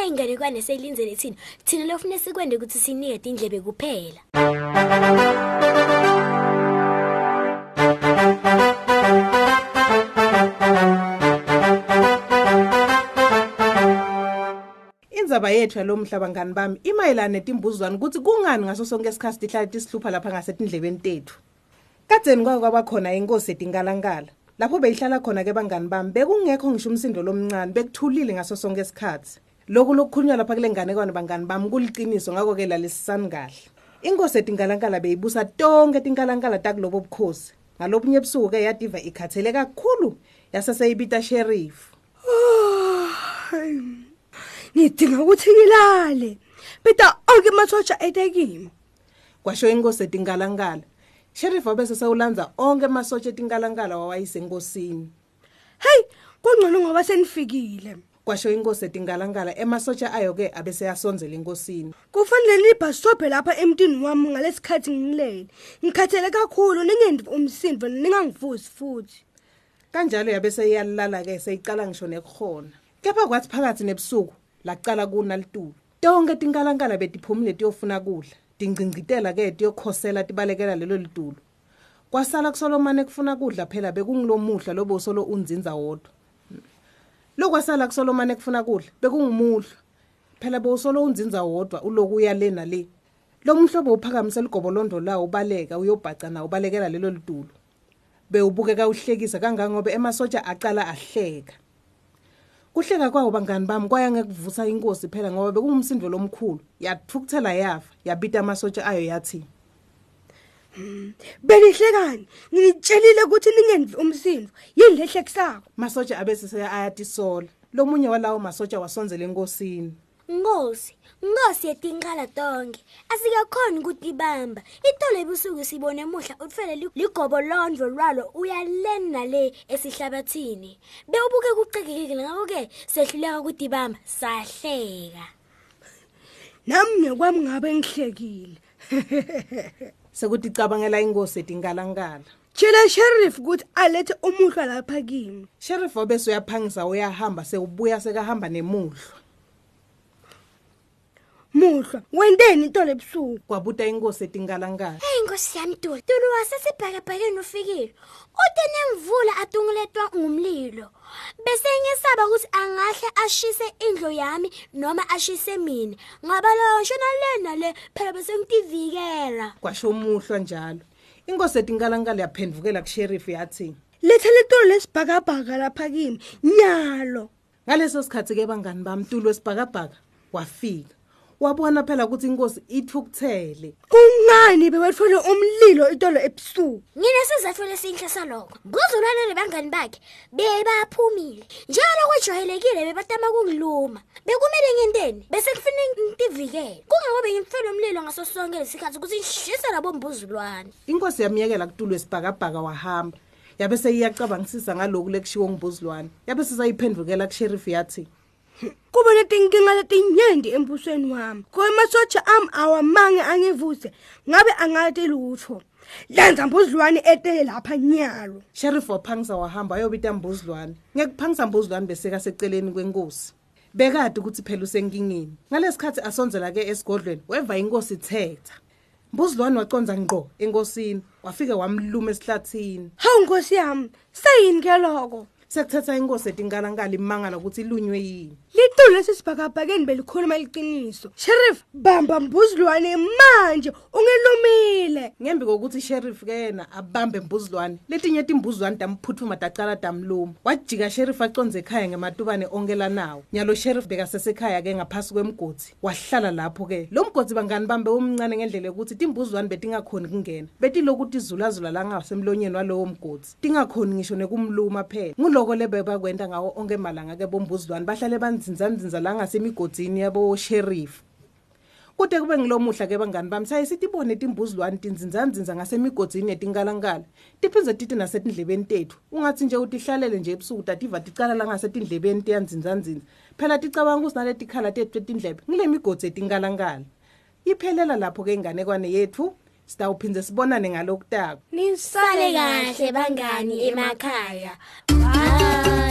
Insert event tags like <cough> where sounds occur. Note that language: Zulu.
emakhaya phela na inganekwane seyilinzele thina thina lofuna sikwende ukuthi sinike indlebe kuphela. Indzaba yethu yalomhlaba ngani bami imayelana netimbuzwane ukuthi kungani ngaso sonke isikhathi tihlale tisihlupha lapha ngasetindlebeni tethu? Kadzeni kwake kwaba khona inkosi etinkalangala lapho beyihlala khona ke bangani bami bekungekho ngisho umsindo lomncane bekuthulile ngaso sonke isikhathi. Lokhu lokukhulunywa lapha kule nganekwane bangani bami kuliciniso ngako-ke lalisisani kahle inkosi etinkalangala beyibusa tonke tinkalankala takulobo bukhosi. Ngalobunye ebusuku-ke yativa ikhathele kakhulu yaseseyibita sherifu ngidinga ukuthi ngilale. Beda onke masotsha etekimo kwasho inkosi etinkalangala sherifu wabese sewulandza onke emasotsha etinkalangala wawayisenkosini heyi kungcono ngoba senifikile. Kwasho inkosi etinkalangala emasotsha ayo-ke abeseyasonzela enkosini kufanele libhasobhe lapha emntini wami ngalesikhathi ngilele ngikhathele kakhulu ningendivi umsindo ningangivusi futhi. Kanjalo yabe seyiyalala-ke seyiqala ngisho nekuhona kepha kwathi phakathi nebusuku lacala kuna litulu tonke tinkalankala betiphumile tiyofuna kudla. Tingcingcitela-ke tiyokhosela tibalekela lelo litulu kwasala kusolomane kufuna kudla phela bekungilomuhla lobosolo unzinza wodwa. Lokwasala kusolomane kufuna kudla bekungumuhlwa phela bowusolo unzinza wodwa uloku uya le nale. Lo mhlobo uphakamise ligobolondo lawo ubaleka uyobhaca nawo ubalekela lelo litulu bewubukeka uhlekisa kangangoba emasotsha acala ahleka. Kuhleka kwawo bangani bami kwaya ngekuvusa inkosi phela ngoba bekungumsindo lomkhulu. Yathukuthela yafa yabita amasotsha ayo yathi benihlekani ngilitshelile ukuthi ningendivi umsindo yini lehlekisako masotsha abesiseya ayatisola lomunye walawo masotsha wasonzela enkosini Nkosi, Nkosi yetinkala tonke. Asikakhoni ukutibamba. Itolo ebusuku sibone emuhla utfele li- ligobo londvo lwalo uyalena le esihlabathini. Bewubuke kucekekile ngako ke sehluleka ukutibamba sahleka. nami ngekwami ngabe ngihlekile <laughs> sekuticabangela inkosi etinkalankala tshela sheriff ukuthi alethe umuhlwa lapha kimi. Sheriff wabese uyaphangisa uyahamba sewubuya sekahamba nemuhlwa muhlwa wenteni itolo ebusuku kwabuta inkosi etinkalankala Hey Nkosi yami Tulu, Tulu wasesibhakabhakeni ufikile. Ute nemvula atunguletwa ngumlilo. Bese ngisaba ukuthi angahle ashise indlu yami noma ashise mina. Ngaba lo nshona lena le phela bese ngitivikela. kwasho umuhlwa njalo inkosi etinkalankala yaphendvukela kusheriff yathi letha letolo lesibhakabhaka lapha kimi nyalo ngaleso sikhathi-ke bangani bami tulo wesibhakabhaka wafika wabona phela ukuthi inkosi ithukuthele kungani bewetfole umlilo itolo ebusuku Ngine sizathu lesinhle salokho. Ngozulwane nebangani bakhe bebaphumile. Njalo kwejwayelekile bebatama kungiluma. Bekumele nginteni? Bese kufanele ngitivikele. Kungabe ngimfela umlilo ngaso sonke lesikhathi ukuthi ngishisa labo mbuzulwane. inkosi yamyekela kutulo wesibhakabhaka wahamba yabe seyiyacabangisisa ngaloku lekushiwo ngibuzilwane yabe sesayiphendvukela kusheriff yathi kuba netinkinga letinyenti embusweni wami. Kwemasotsha ami awamange angivuse ngabe angati lutho. Lenza mbuzlwane etele lapha nyalo sheriff waphangisa wahamba ayobita mbuzilwane. Ngekuphangisa mbuzilwane beseka seceleni kwenkosi. Bekade ukuthi phela usenkingeni ngalesikhathi asonzela-ke esigodlweni weva inkosi thetha mbuzilwane waconza ngqo enkosini wafike wamluma esihlathini. Hawu nkosi yami seyini ke loko sekuthetha inkosi etinkalankala imangala ukuthi ilunywe yini? Litulo lesisibhakabhakeni belikhuluma liqiniso sheriff bamba mbuzlwane manje ungilumile. Ngembi kokuthi isheriff-ke yena abambe mbuzilwane letinye timbuzilwane tamphuthuma tacala tamluma wajika sheriff aconze ekhaya ngematubane onkelanawo nyalo sheriff bekasesekhaya-ke ngaphasi kwemgodi. Wahlala lapho-ke lo mgodi bangani bambe umncane ngendlela yokuthi timbuzilwane betingakhoni kungena. Betiloku tizulazula la ngasemlonyeni walowo mgodi tingakhoni ngisho nekumluma phela. Nguloko lebebakwenta ngawo onke malanga-ke bombuzilwane bahlale banzinzanzinza la ngasemigodini yabo-sheriff kude kube ngilomuhla-ke bangani bami saye sitibone timbuzilwane tinzinzanzinza ngasemigodzini netinkalankala tiphindze titi nasetindlebeni tethu. Ungathi nje utihlalele nje ebusuku tativa ticala la ngasetindlebeni tiyanzinzanzinza phela ticabanga ukuthi naletikhala tethu tetindlebe ngile migodzi etinkalankala iphelela lapho-ke inganekwane yethu sitawuphindze sibonane ngalokutako Nisale kahle bangani emakhaya. Bye.